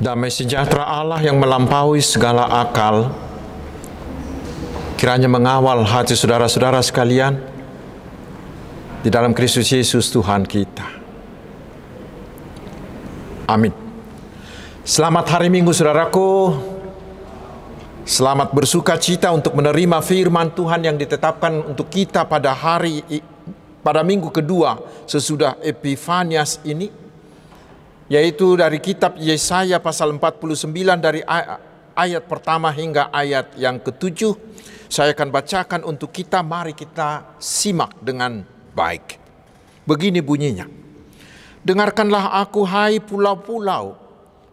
Damai sejahtera Allah yang melampaui segala akal, kiranya mengawal hati saudara-saudara sekalian di dalam Kristus Yesus Tuhan kita. Amin. Selamat hari Minggu saudaraku. Selamat bersuka cita untuk menerima firman Tuhan yang ditetapkan untuk kita pada hari pada minggu kedua sesudah Epifanias ini yaitu dari kitab Yesaya pasal 49 dari ayat pertama hingga ayat yang ketujuh. Saya akan bacakan untuk kita, mari kita simak dengan baik. Begini bunyinya. Dengarkanlah aku hai pulau-pulau,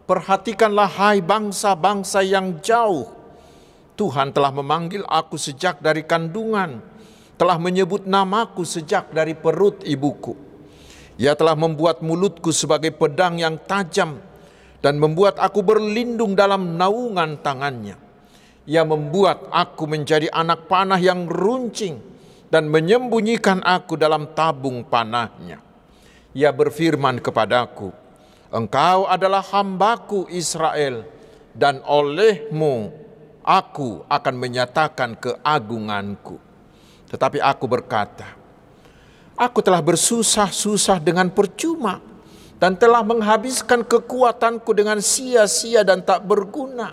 perhatikanlah hai bangsa-bangsa yang jauh. Tuhan telah memanggil aku sejak dari kandungan, telah menyebut namaku sejak dari perut ibuku. Ia telah membuat mulutku sebagai pedang yang tajam dan membuat aku berlindung dalam naungan tangannya. Ia membuat aku menjadi anak panah yang runcing dan menyembunyikan aku dalam tabung panahnya. Ia berfirman kepadaku, Engkau adalah hambaku Israel dan olehmu aku akan menyatakan keagunganku. Tetapi aku berkata, Aku telah bersusah-susah dengan percuma dan telah menghabiskan kekuatanku dengan sia-sia dan tak berguna.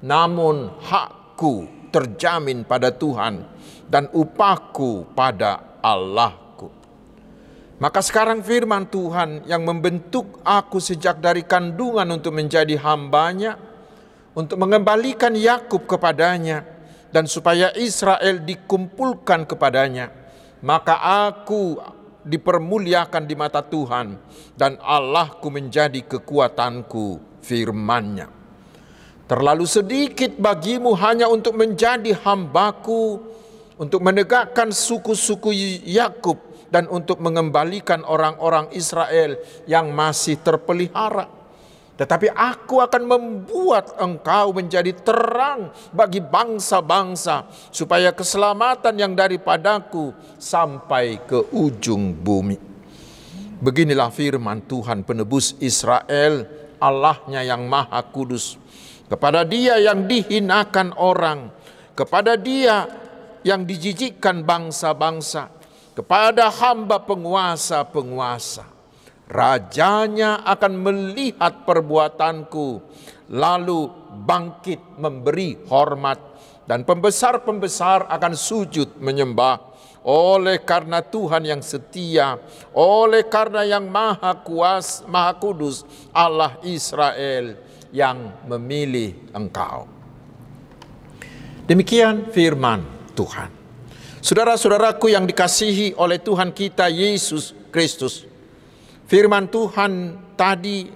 Namun hakku terjamin pada Tuhan dan upahku pada Allahku. Maka sekarang firman Tuhan yang membentuk aku sejak dari kandungan untuk menjadi hambanya, untuk mengembalikan Yakub kepadanya, dan supaya Israel dikumpulkan kepadanya maka aku dipermuliakan di mata Tuhan dan Allahku menjadi kekuatanku firmannya. Terlalu sedikit bagimu hanya untuk menjadi hambaku, untuk menegakkan suku-suku Yakub dan untuk mengembalikan orang-orang Israel yang masih terpelihara. Tetapi aku akan membuat engkau menjadi terang bagi bangsa-bangsa, supaya keselamatan yang daripadaku sampai ke ujung bumi. Beginilah firman Tuhan penebus Israel, Allahnya yang maha kudus. Kepada dia yang dihinakan orang, kepada dia yang dijijikkan bangsa-bangsa, kepada hamba penguasa-penguasa Rajanya akan melihat perbuatanku, lalu bangkit memberi hormat, dan pembesar-pembesar akan sujud menyembah. Oleh karena Tuhan yang setia, oleh karena yang maha kuas, maha kudus, Allah Israel yang memilih engkau. Demikian firman Tuhan. Saudara-saudaraku yang dikasihi oleh Tuhan kita Yesus Kristus, Firman Tuhan tadi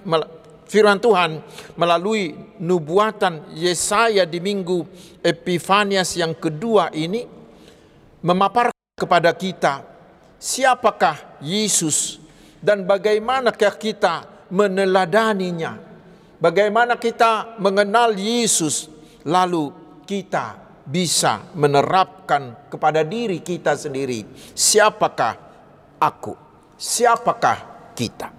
firman Tuhan melalui nubuatan Yesaya di minggu Epifanias yang kedua ini memaparkan kepada kita siapakah Yesus dan bagaimanakah kita meneladaninya. Bagaimana kita mengenal Yesus lalu kita bisa menerapkan kepada diri kita sendiri siapakah aku? Siapakah kita.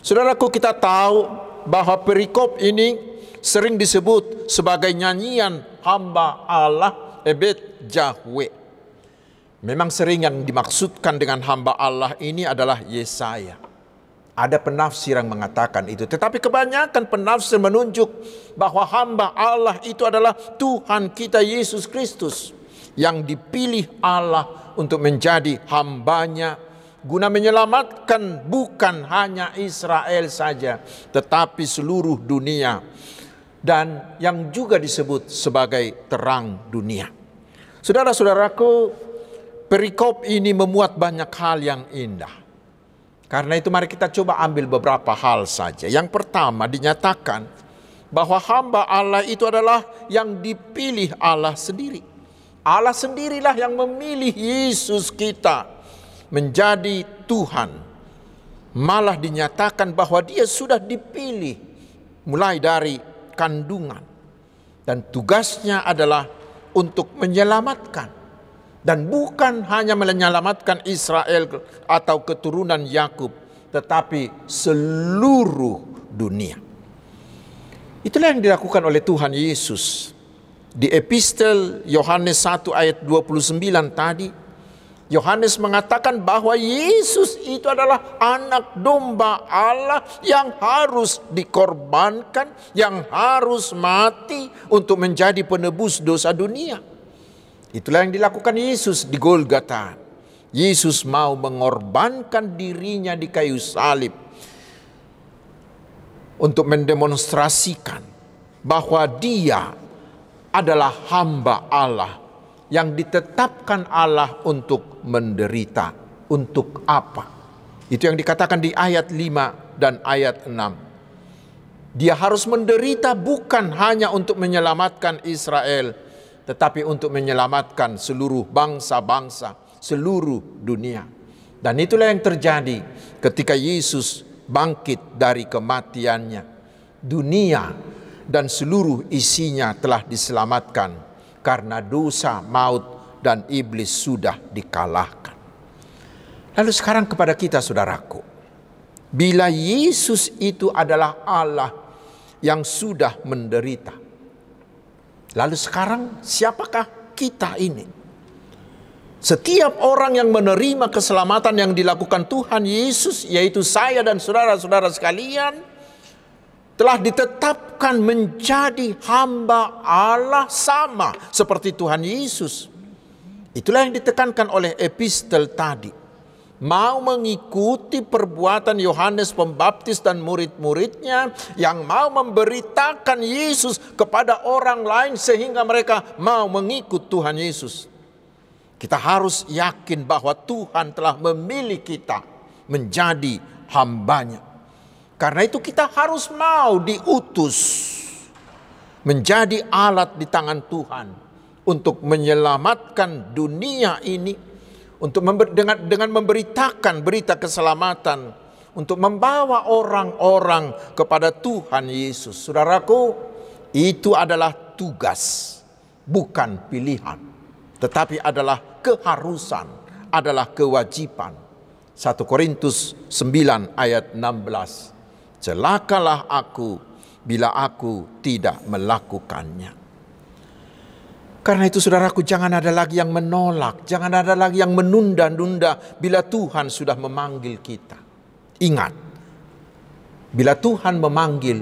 Saudaraku kita tahu bahwa perikop ini sering disebut sebagai nyanyian hamba Allah Ebed Jahwe. Memang sering yang dimaksudkan dengan hamba Allah ini adalah Yesaya. Ada penafsir yang mengatakan itu. Tetapi kebanyakan penafsir menunjuk bahwa hamba Allah itu adalah Tuhan kita Yesus Kristus. Yang dipilih Allah untuk menjadi hambanya guna menyelamatkan bukan hanya Israel saja, tetapi seluruh dunia, dan yang juga disebut sebagai terang dunia. Saudara-saudaraku, perikop ini memuat banyak hal yang indah. Karena itu, mari kita coba ambil beberapa hal saja. Yang pertama, dinyatakan bahwa hamba Allah itu adalah yang dipilih Allah sendiri. Allah sendirilah yang memilih Yesus kita menjadi Tuhan, malah dinyatakan bahwa dia sudah dipilih mulai dari kandungan, dan tugasnya adalah untuk menyelamatkan, dan bukan hanya menyelamatkan Israel atau keturunan Yakub, tetapi seluruh dunia. Itulah yang dilakukan oleh Tuhan Yesus. Di epistel Yohanes 1 ayat 29 tadi, Yohanes mengatakan bahwa Yesus itu adalah anak domba Allah yang harus dikorbankan, yang harus mati untuk menjadi penebus dosa dunia. Itulah yang dilakukan Yesus di Golgata. Yesus mau mengorbankan dirinya di kayu salib untuk mendemonstrasikan bahwa dia adalah hamba Allah yang ditetapkan Allah untuk menderita. Untuk apa? Itu yang dikatakan di ayat 5 dan ayat 6. Dia harus menderita bukan hanya untuk menyelamatkan Israel, tetapi untuk menyelamatkan seluruh bangsa-bangsa, seluruh dunia. Dan itulah yang terjadi ketika Yesus bangkit dari kematiannya. Dunia dan seluruh isinya telah diselamatkan karena dosa, maut, dan iblis sudah dikalahkan. Lalu sekarang kepada kita saudaraku, bila Yesus itu adalah Allah yang sudah menderita. Lalu sekarang siapakah kita ini? Setiap orang yang menerima keselamatan yang dilakukan Tuhan Yesus, yaitu saya dan saudara-saudara sekalian, telah ditetapkan menjadi hamba Allah sama seperti Tuhan Yesus. Itulah yang ditekankan oleh epistel tadi. Mau mengikuti perbuatan Yohanes Pembaptis dan murid-muridnya yang mau memberitakan Yesus kepada orang lain sehingga mereka mau mengikut Tuhan Yesus. Kita harus yakin bahwa Tuhan telah memilih kita menjadi hambanya. Karena itu kita harus mau diutus menjadi alat di tangan Tuhan untuk menyelamatkan dunia ini untuk member, dengan dengan memberitakan berita keselamatan untuk membawa orang-orang kepada Tuhan Yesus. Saudaraku, itu adalah tugas, bukan pilihan, tetapi adalah keharusan, adalah kewajiban. 1 Korintus 9 ayat 16 celakalah aku bila aku tidak melakukannya. Karena itu saudaraku jangan ada lagi yang menolak, jangan ada lagi yang menunda-nunda bila Tuhan sudah memanggil kita. Ingat, bila Tuhan memanggil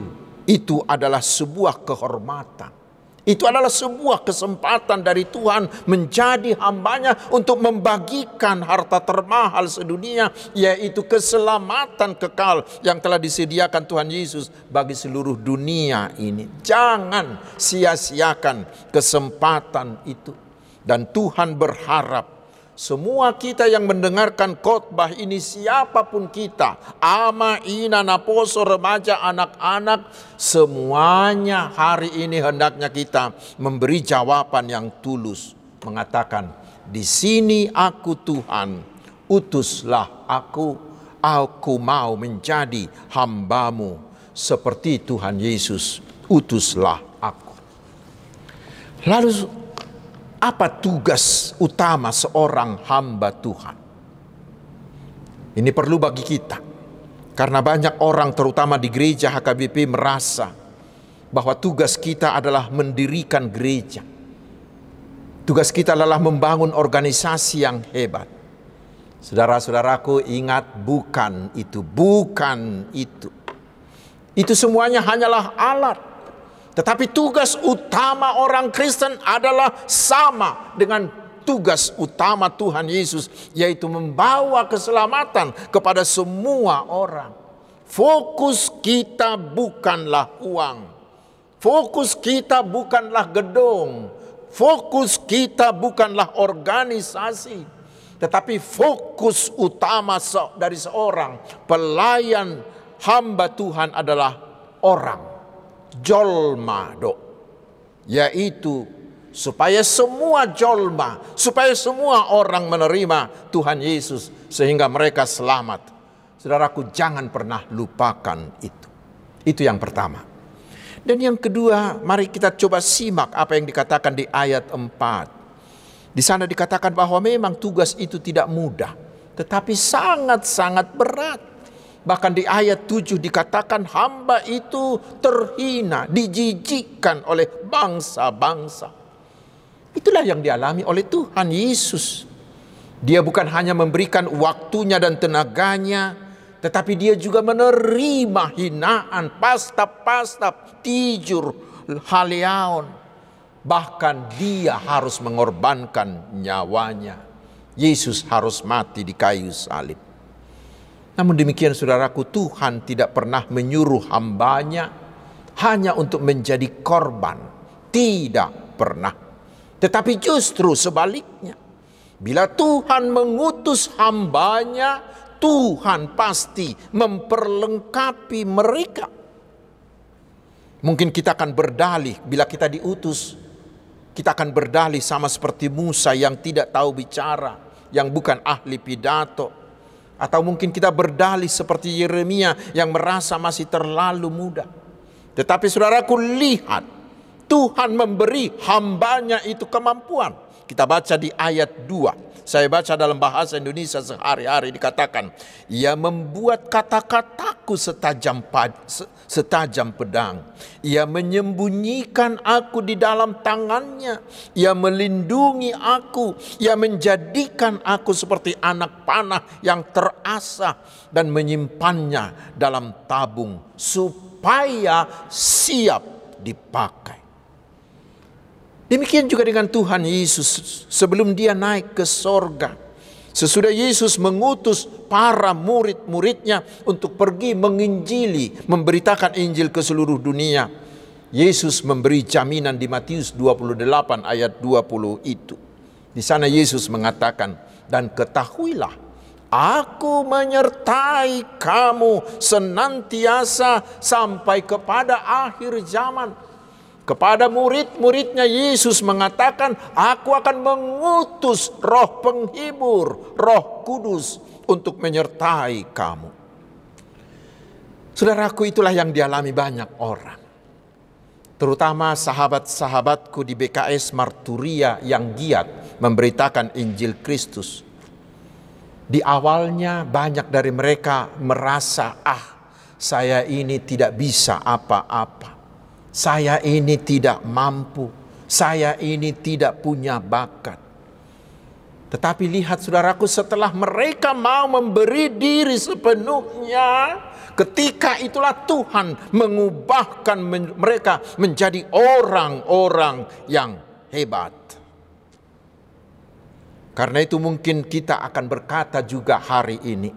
itu adalah sebuah kehormatan. Itu adalah sebuah kesempatan dari Tuhan menjadi hambanya untuk membagikan harta termahal sedunia yaitu keselamatan kekal yang telah disediakan Tuhan Yesus bagi seluruh dunia ini. Jangan sia-siakan kesempatan itu. Dan Tuhan berharap semua kita yang mendengarkan khotbah ini siapa pun kita, ama, ina, naposo, remaja, anak-anak, semuanya hari ini hendaknya kita memberi jawaban yang tulus. Mengatakan, di sini aku Tuhan, utuslah aku, aku mau menjadi hambamu seperti Tuhan Yesus, utuslah aku. Lalu apa tugas utama seorang hamba Tuhan? Ini perlu bagi kita. Karena banyak orang terutama di gereja HKBP merasa bahwa tugas kita adalah mendirikan gereja. Tugas kita adalah membangun organisasi yang hebat. Saudara-saudaraku ingat bukan itu, bukan itu. Itu semuanya hanyalah alat tetapi tugas utama orang Kristen adalah sama dengan tugas utama Tuhan Yesus, yaitu membawa keselamatan kepada semua orang. Fokus kita bukanlah uang, fokus kita bukanlah gedung, fokus kita bukanlah organisasi, tetapi fokus utama dari seorang pelayan hamba Tuhan adalah orang jolma do yaitu supaya semua jolma supaya semua orang menerima Tuhan Yesus sehingga mereka selamat. Saudaraku jangan pernah lupakan itu. Itu yang pertama. Dan yang kedua mari kita coba simak apa yang dikatakan di ayat 4 di sana dikatakan bahwa memang tugas itu tidak mudah tetapi sangat-sangat berat Bahkan di ayat 7 dikatakan hamba itu terhina, dijijikkan oleh bangsa-bangsa. Itulah yang dialami oleh Tuhan Yesus. Dia bukan hanya memberikan waktunya dan tenaganya, tetapi dia juga menerima hinaan, pastap-pastap, tijur, haleaon. Bahkan dia harus mengorbankan nyawanya. Yesus harus mati di kayu salib. Namun demikian saudaraku Tuhan tidak pernah menyuruh hambanya hanya untuk menjadi korban. Tidak pernah. Tetapi justru sebaliknya. Bila Tuhan mengutus hambanya, Tuhan pasti memperlengkapi mereka. Mungkin kita akan berdalih bila kita diutus. Kita akan berdalih sama seperti Musa yang tidak tahu bicara, yang bukan ahli pidato, atau mungkin kita berdalih seperti Yeremia yang merasa masih terlalu muda. Tetapi saudaraku lihat, Tuhan memberi hambanya itu kemampuan. Kita baca di ayat 2. Saya baca dalam bahasa Indonesia sehari-hari dikatakan, ia membuat kata-kataku setajam setajam pedang. Ia menyembunyikan aku di dalam tangannya. Ia melindungi aku. Ia menjadikan aku seperti anak panah yang terasa dan menyimpannya dalam tabung supaya siap dipakai. Demikian juga dengan Tuhan Yesus sebelum dia naik ke sorga. Sesudah Yesus mengutus para murid-muridnya untuk pergi menginjili, memberitakan Injil ke seluruh dunia. Yesus memberi jaminan di Matius 28 ayat 20 itu. Di sana Yesus mengatakan, dan ketahuilah, aku menyertai kamu senantiasa sampai kepada akhir zaman. Kepada murid-muridnya Yesus mengatakan, aku akan mengutus roh penghibur, roh kudus untuk menyertai kamu. Saudaraku itulah yang dialami banyak orang. Terutama sahabat-sahabatku di BKS Marturia yang giat memberitakan Injil Kristus. Di awalnya banyak dari mereka merasa, ah saya ini tidak bisa apa-apa saya ini tidak mampu, saya ini tidak punya bakat. Tetapi lihat saudaraku setelah mereka mau memberi diri sepenuhnya, ketika itulah Tuhan mengubahkan mereka menjadi orang-orang yang hebat. Karena itu mungkin kita akan berkata juga hari ini,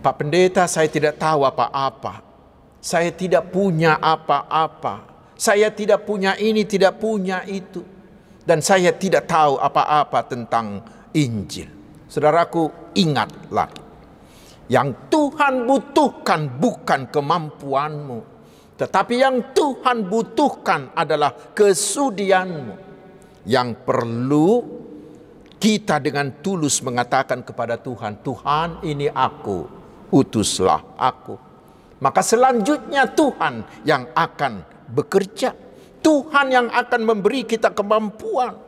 Pak Pendeta saya tidak tahu apa-apa, saya tidak punya apa-apa. Saya tidak punya ini, tidak punya itu. Dan saya tidak tahu apa-apa tentang Injil. Saudaraku, ingatlah. Yang Tuhan butuhkan bukan kemampuanmu. Tetapi yang Tuhan butuhkan adalah kesudianmu. Yang perlu kita dengan tulus mengatakan kepada Tuhan, Tuhan ini aku, utuslah aku maka selanjutnya Tuhan yang akan bekerja. Tuhan yang akan memberi kita kemampuan.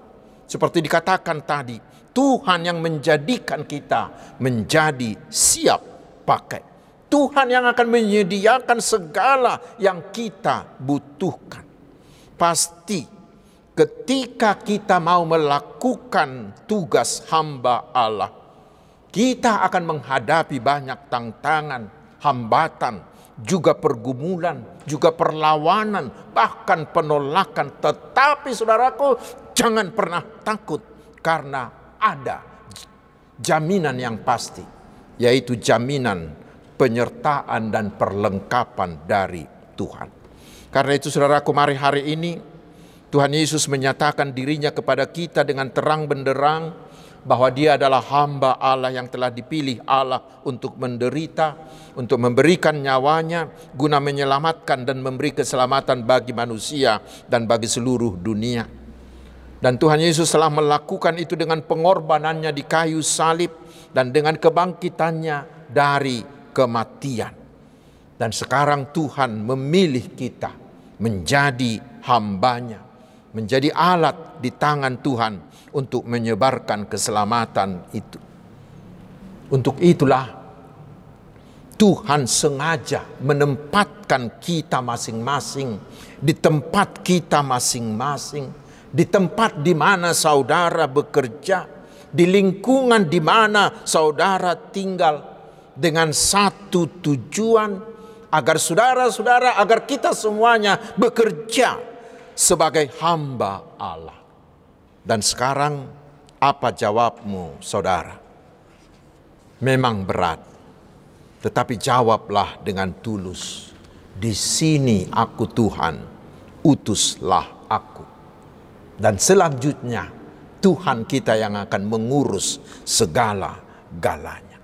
Seperti dikatakan tadi, Tuhan yang menjadikan kita menjadi siap pakai. Tuhan yang akan menyediakan segala yang kita butuhkan. Pasti ketika kita mau melakukan tugas hamba Allah, kita akan menghadapi banyak tantangan, hambatan, juga pergumulan, juga perlawanan, bahkan penolakan. Tetapi saudaraku, jangan pernah takut karena ada jaminan yang pasti, yaitu jaminan penyertaan dan perlengkapan dari Tuhan. Karena itu saudaraku, mari hari ini Tuhan Yesus menyatakan dirinya kepada kita dengan terang benderang bahwa dia adalah hamba Allah yang telah dipilih Allah untuk menderita, untuk memberikan nyawanya guna menyelamatkan dan memberi keselamatan bagi manusia dan bagi seluruh dunia. Dan Tuhan Yesus telah melakukan itu dengan pengorbanannya di kayu salib dan dengan kebangkitannya dari kematian. Dan sekarang Tuhan memilih kita menjadi hambanya, menjadi alat di tangan Tuhan untuk menyebarkan keselamatan itu. Untuk itulah Tuhan sengaja menempatkan kita masing-masing di tempat kita masing-masing, di tempat di mana saudara bekerja, di lingkungan di mana saudara tinggal dengan satu tujuan agar saudara-saudara agar kita semuanya bekerja sebagai hamba Allah. Dan sekarang apa jawabmu saudara? Memang berat tetapi jawablah dengan tulus, di sini aku Tuhan, utuslah aku. Dan selanjutnya Tuhan kita yang akan mengurus segala galanya.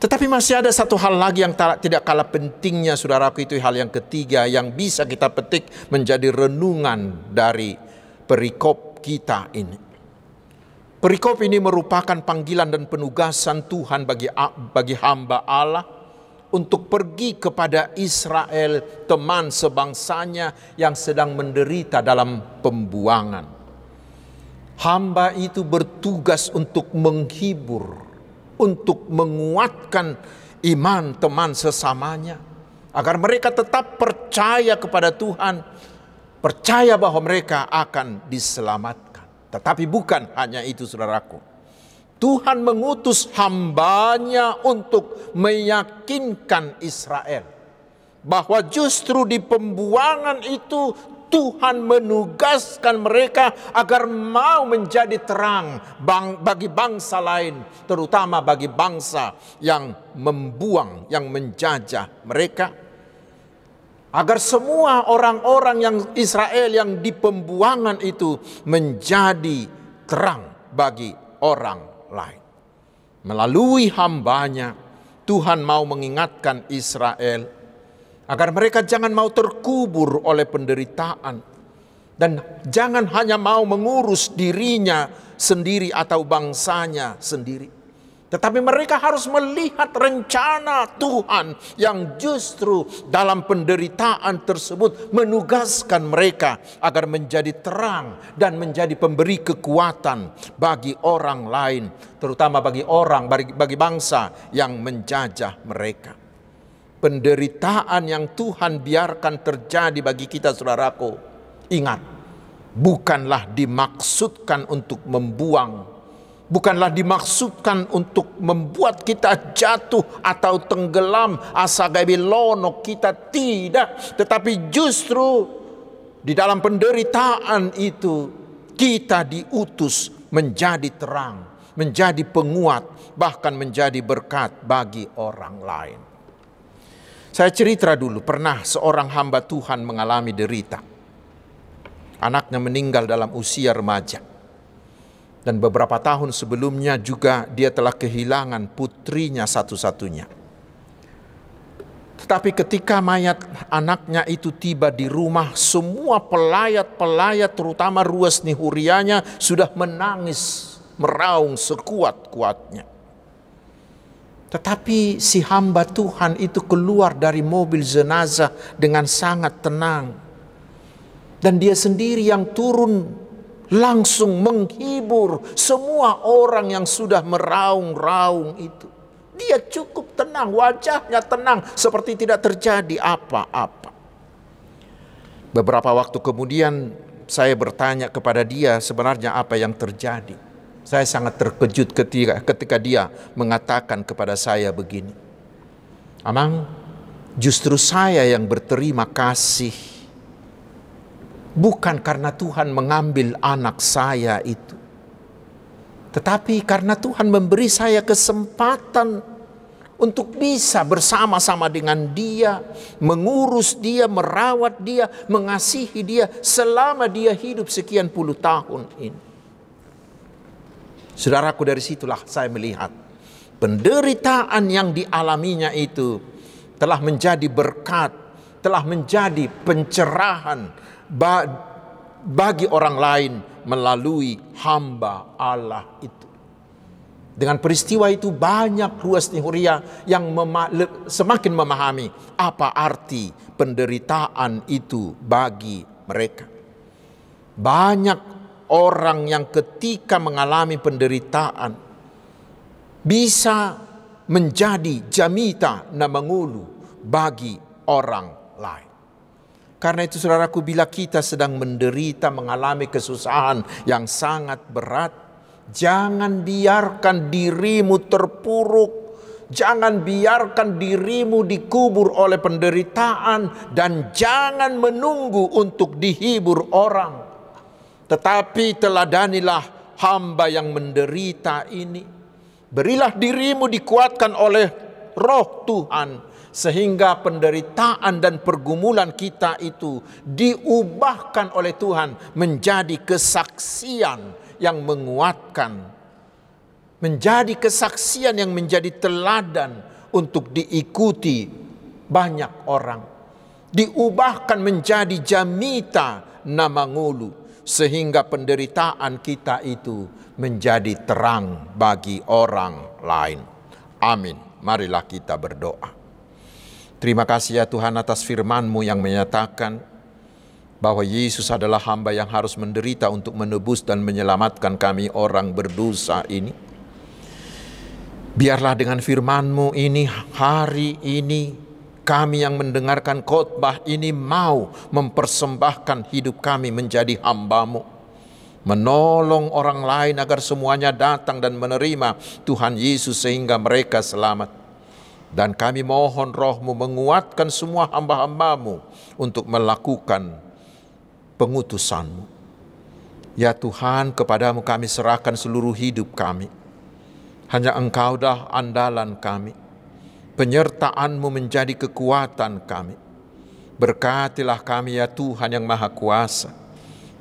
Tetapi masih ada satu hal lagi yang tidak kalah pentingnya saudaraku itu hal yang ketiga yang bisa kita petik menjadi renungan dari perikop kita ini. Perikop ini merupakan panggilan dan penugasan Tuhan bagi bagi hamba Allah untuk pergi kepada Israel, teman sebangsanya yang sedang menderita dalam pembuangan. Hamba itu bertugas untuk menghibur, untuk menguatkan iman teman sesamanya agar mereka tetap percaya kepada Tuhan, percaya bahwa mereka akan diselamatkan. Tetapi bukan hanya itu saudaraku. Tuhan mengutus hambanya untuk meyakinkan Israel. Bahwa justru di pembuangan itu Tuhan menugaskan mereka agar mau menjadi terang bagi bangsa lain, terutama bagi bangsa yang membuang, yang menjajah mereka. Agar semua orang-orang yang Israel yang di pembuangan itu menjadi terang bagi orang lain. Melalui hambanya, Tuhan mau mengingatkan Israel agar mereka jangan mau terkubur oleh penderitaan dan jangan hanya mau mengurus dirinya sendiri atau bangsanya sendiri. Tetapi mereka harus melihat rencana Tuhan yang justru dalam penderitaan tersebut menugaskan mereka agar menjadi terang dan menjadi pemberi kekuatan bagi orang lain, terutama bagi orang, bagi, bangsa yang menjajah mereka. Penderitaan yang Tuhan biarkan terjadi bagi kita, saudaraku, ingat, bukanlah dimaksudkan untuk membuang bukanlah dimaksudkan untuk membuat kita jatuh atau tenggelam asagabi lono kita tidak. Tetapi justru di dalam penderitaan itu kita diutus menjadi terang menjadi penguat bahkan menjadi berkat bagi orang lain. Saya cerita dulu pernah seorang hamba Tuhan mengalami derita. Anaknya meninggal dalam usia remaja dan beberapa tahun sebelumnya juga dia telah kehilangan putrinya satu-satunya. Tetapi ketika mayat anaknya itu tiba di rumah, semua pelayat-pelayat terutama ruas nihurianya sudah menangis, meraung sekuat-kuatnya. Tetapi si hamba Tuhan itu keluar dari mobil jenazah dengan sangat tenang. Dan dia sendiri yang turun langsung menghibur semua orang yang sudah meraung-raung itu. Dia cukup tenang, wajahnya tenang seperti tidak terjadi apa-apa. Beberapa waktu kemudian saya bertanya kepada dia sebenarnya apa yang terjadi. Saya sangat terkejut ketika ketika dia mengatakan kepada saya begini. Amang, justru saya yang berterima kasih bukan karena Tuhan mengambil anak saya itu, tetapi karena Tuhan memberi saya kesempatan untuk bisa bersama-sama dengan Dia, mengurus Dia, merawat Dia, mengasihi Dia selama Dia hidup sekian puluh tahun ini. Saudaraku, dari situlah saya melihat penderitaan yang dialaminya itu telah menjadi berkat, telah menjadi pencerahan, bagi orang lain melalui hamba Allah itu. Dengan peristiwa itu banyak ruas Nihuria yang mema semakin memahami apa arti penderitaan itu bagi mereka. Banyak orang yang ketika mengalami penderitaan bisa menjadi jamita na mengulu bagi orang lain. Karena itu saudaraku bila kita sedang menderita mengalami kesusahan yang sangat berat, jangan biarkan dirimu terpuruk, jangan biarkan dirimu dikubur oleh penderitaan dan jangan menunggu untuk dihibur orang. Tetapi teladanilah hamba yang menderita ini. Berilah dirimu dikuatkan oleh roh Tuhan sehingga penderitaan dan pergumulan kita itu diubahkan oleh Tuhan menjadi kesaksian yang menguatkan, menjadi kesaksian yang menjadi teladan untuk diikuti banyak orang, diubahkan menjadi jamita nama ngulu, sehingga penderitaan kita itu menjadi terang bagi orang lain. Amin. Marilah kita berdoa. Terima kasih ya Tuhan atas firman-Mu yang menyatakan bahwa Yesus adalah hamba yang harus menderita untuk menebus dan menyelamatkan kami orang berdosa ini. Biarlah dengan firman-Mu ini hari ini kami yang mendengarkan khotbah ini mau mempersembahkan hidup kami menjadi hamba-Mu. Menolong orang lain agar semuanya datang dan menerima Tuhan Yesus sehingga mereka selamat. Dan kami mohon rohmu menguatkan semua hamba-hambamu untuk melakukan pengutusanmu. Ya Tuhan, kepadamu kami serahkan seluruh hidup kami. Hanya engkau dah andalan kami. Penyertaanmu menjadi kekuatan kami. Berkatilah kami ya Tuhan yang Maha Kuasa.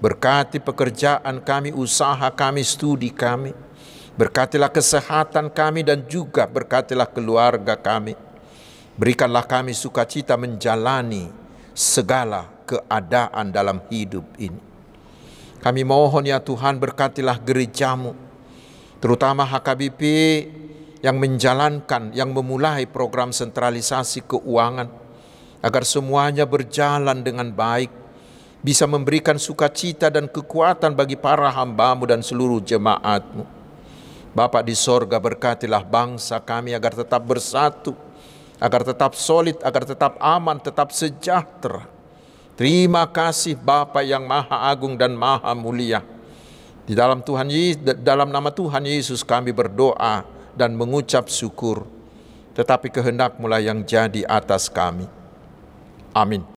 Berkati pekerjaan kami, usaha kami, studi kami Berkatilah kesehatan kami dan juga berkatilah keluarga kami. Berikanlah kami sukacita menjalani segala keadaan dalam hidup ini. Kami mohon ya Tuhan berkatilah gerejamu, terutama HKBP yang menjalankan, yang memulai program sentralisasi keuangan, agar semuanya berjalan dengan baik, bisa memberikan sukacita dan kekuatan bagi para hambamu dan seluruh jemaatmu. Bapak di sorga berkatilah bangsa kami agar tetap bersatu, agar tetap solid, agar tetap aman, tetap sejahtera. Terima kasih Bapa yang Maha Agung dan Maha Mulia. Di dalam Tuhan dalam nama Tuhan Yesus kami berdoa dan mengucap syukur. Tetapi kehendak mulai yang jadi atas kami. Amin.